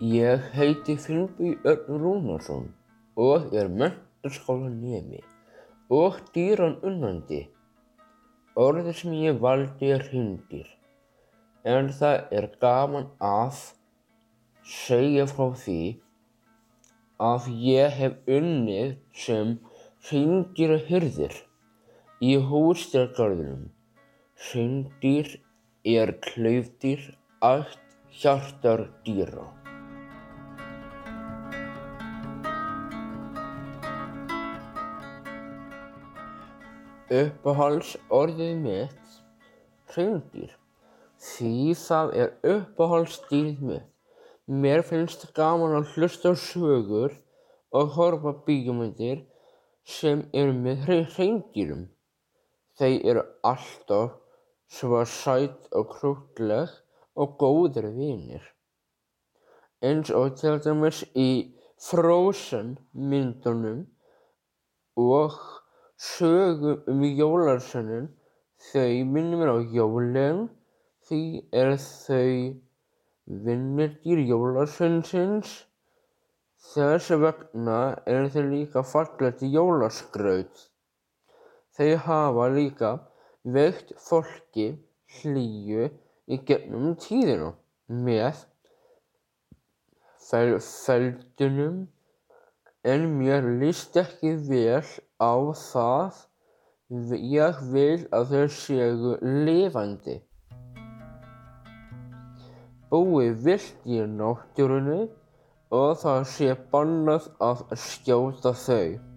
Ég heiti Finnbogi Örn Rúnarsson og er menntaskólanemi og dýraunnandi. Orðið sem ég valdi er hreindýr, en það er gaman að segja frá því að ég hef unnið sem hreindýrahirðir í Húsdýragarðinum. Hreindýr er klaufdýr ætt hjartardýra. Uppáhaldsorðið mitt hreindýr því það er uppáhaldsdýrið mitt. Mér finnst gaman að hlusta á sögur og horfa á bíómyndir sem eru með hreindýrum. Þau eru alltaf svo sæt og krúttleg og góðir vinir. Eins og til dæmis í Frozen myndunum og sögum um jólasveininn. Þau minna mér á jólin því eru þau vinnudýr jólasveinsins. Þess vegna eru þau líka fallegt jólaskraut. Þau hafa líka veitt fólki hlýju í gegnum tíðina með feldunum en mér líst ekki vel á það. Ég vil að þau séu lifandi. Búi villt í náttúrunni og það sé bannað að skjóta þau.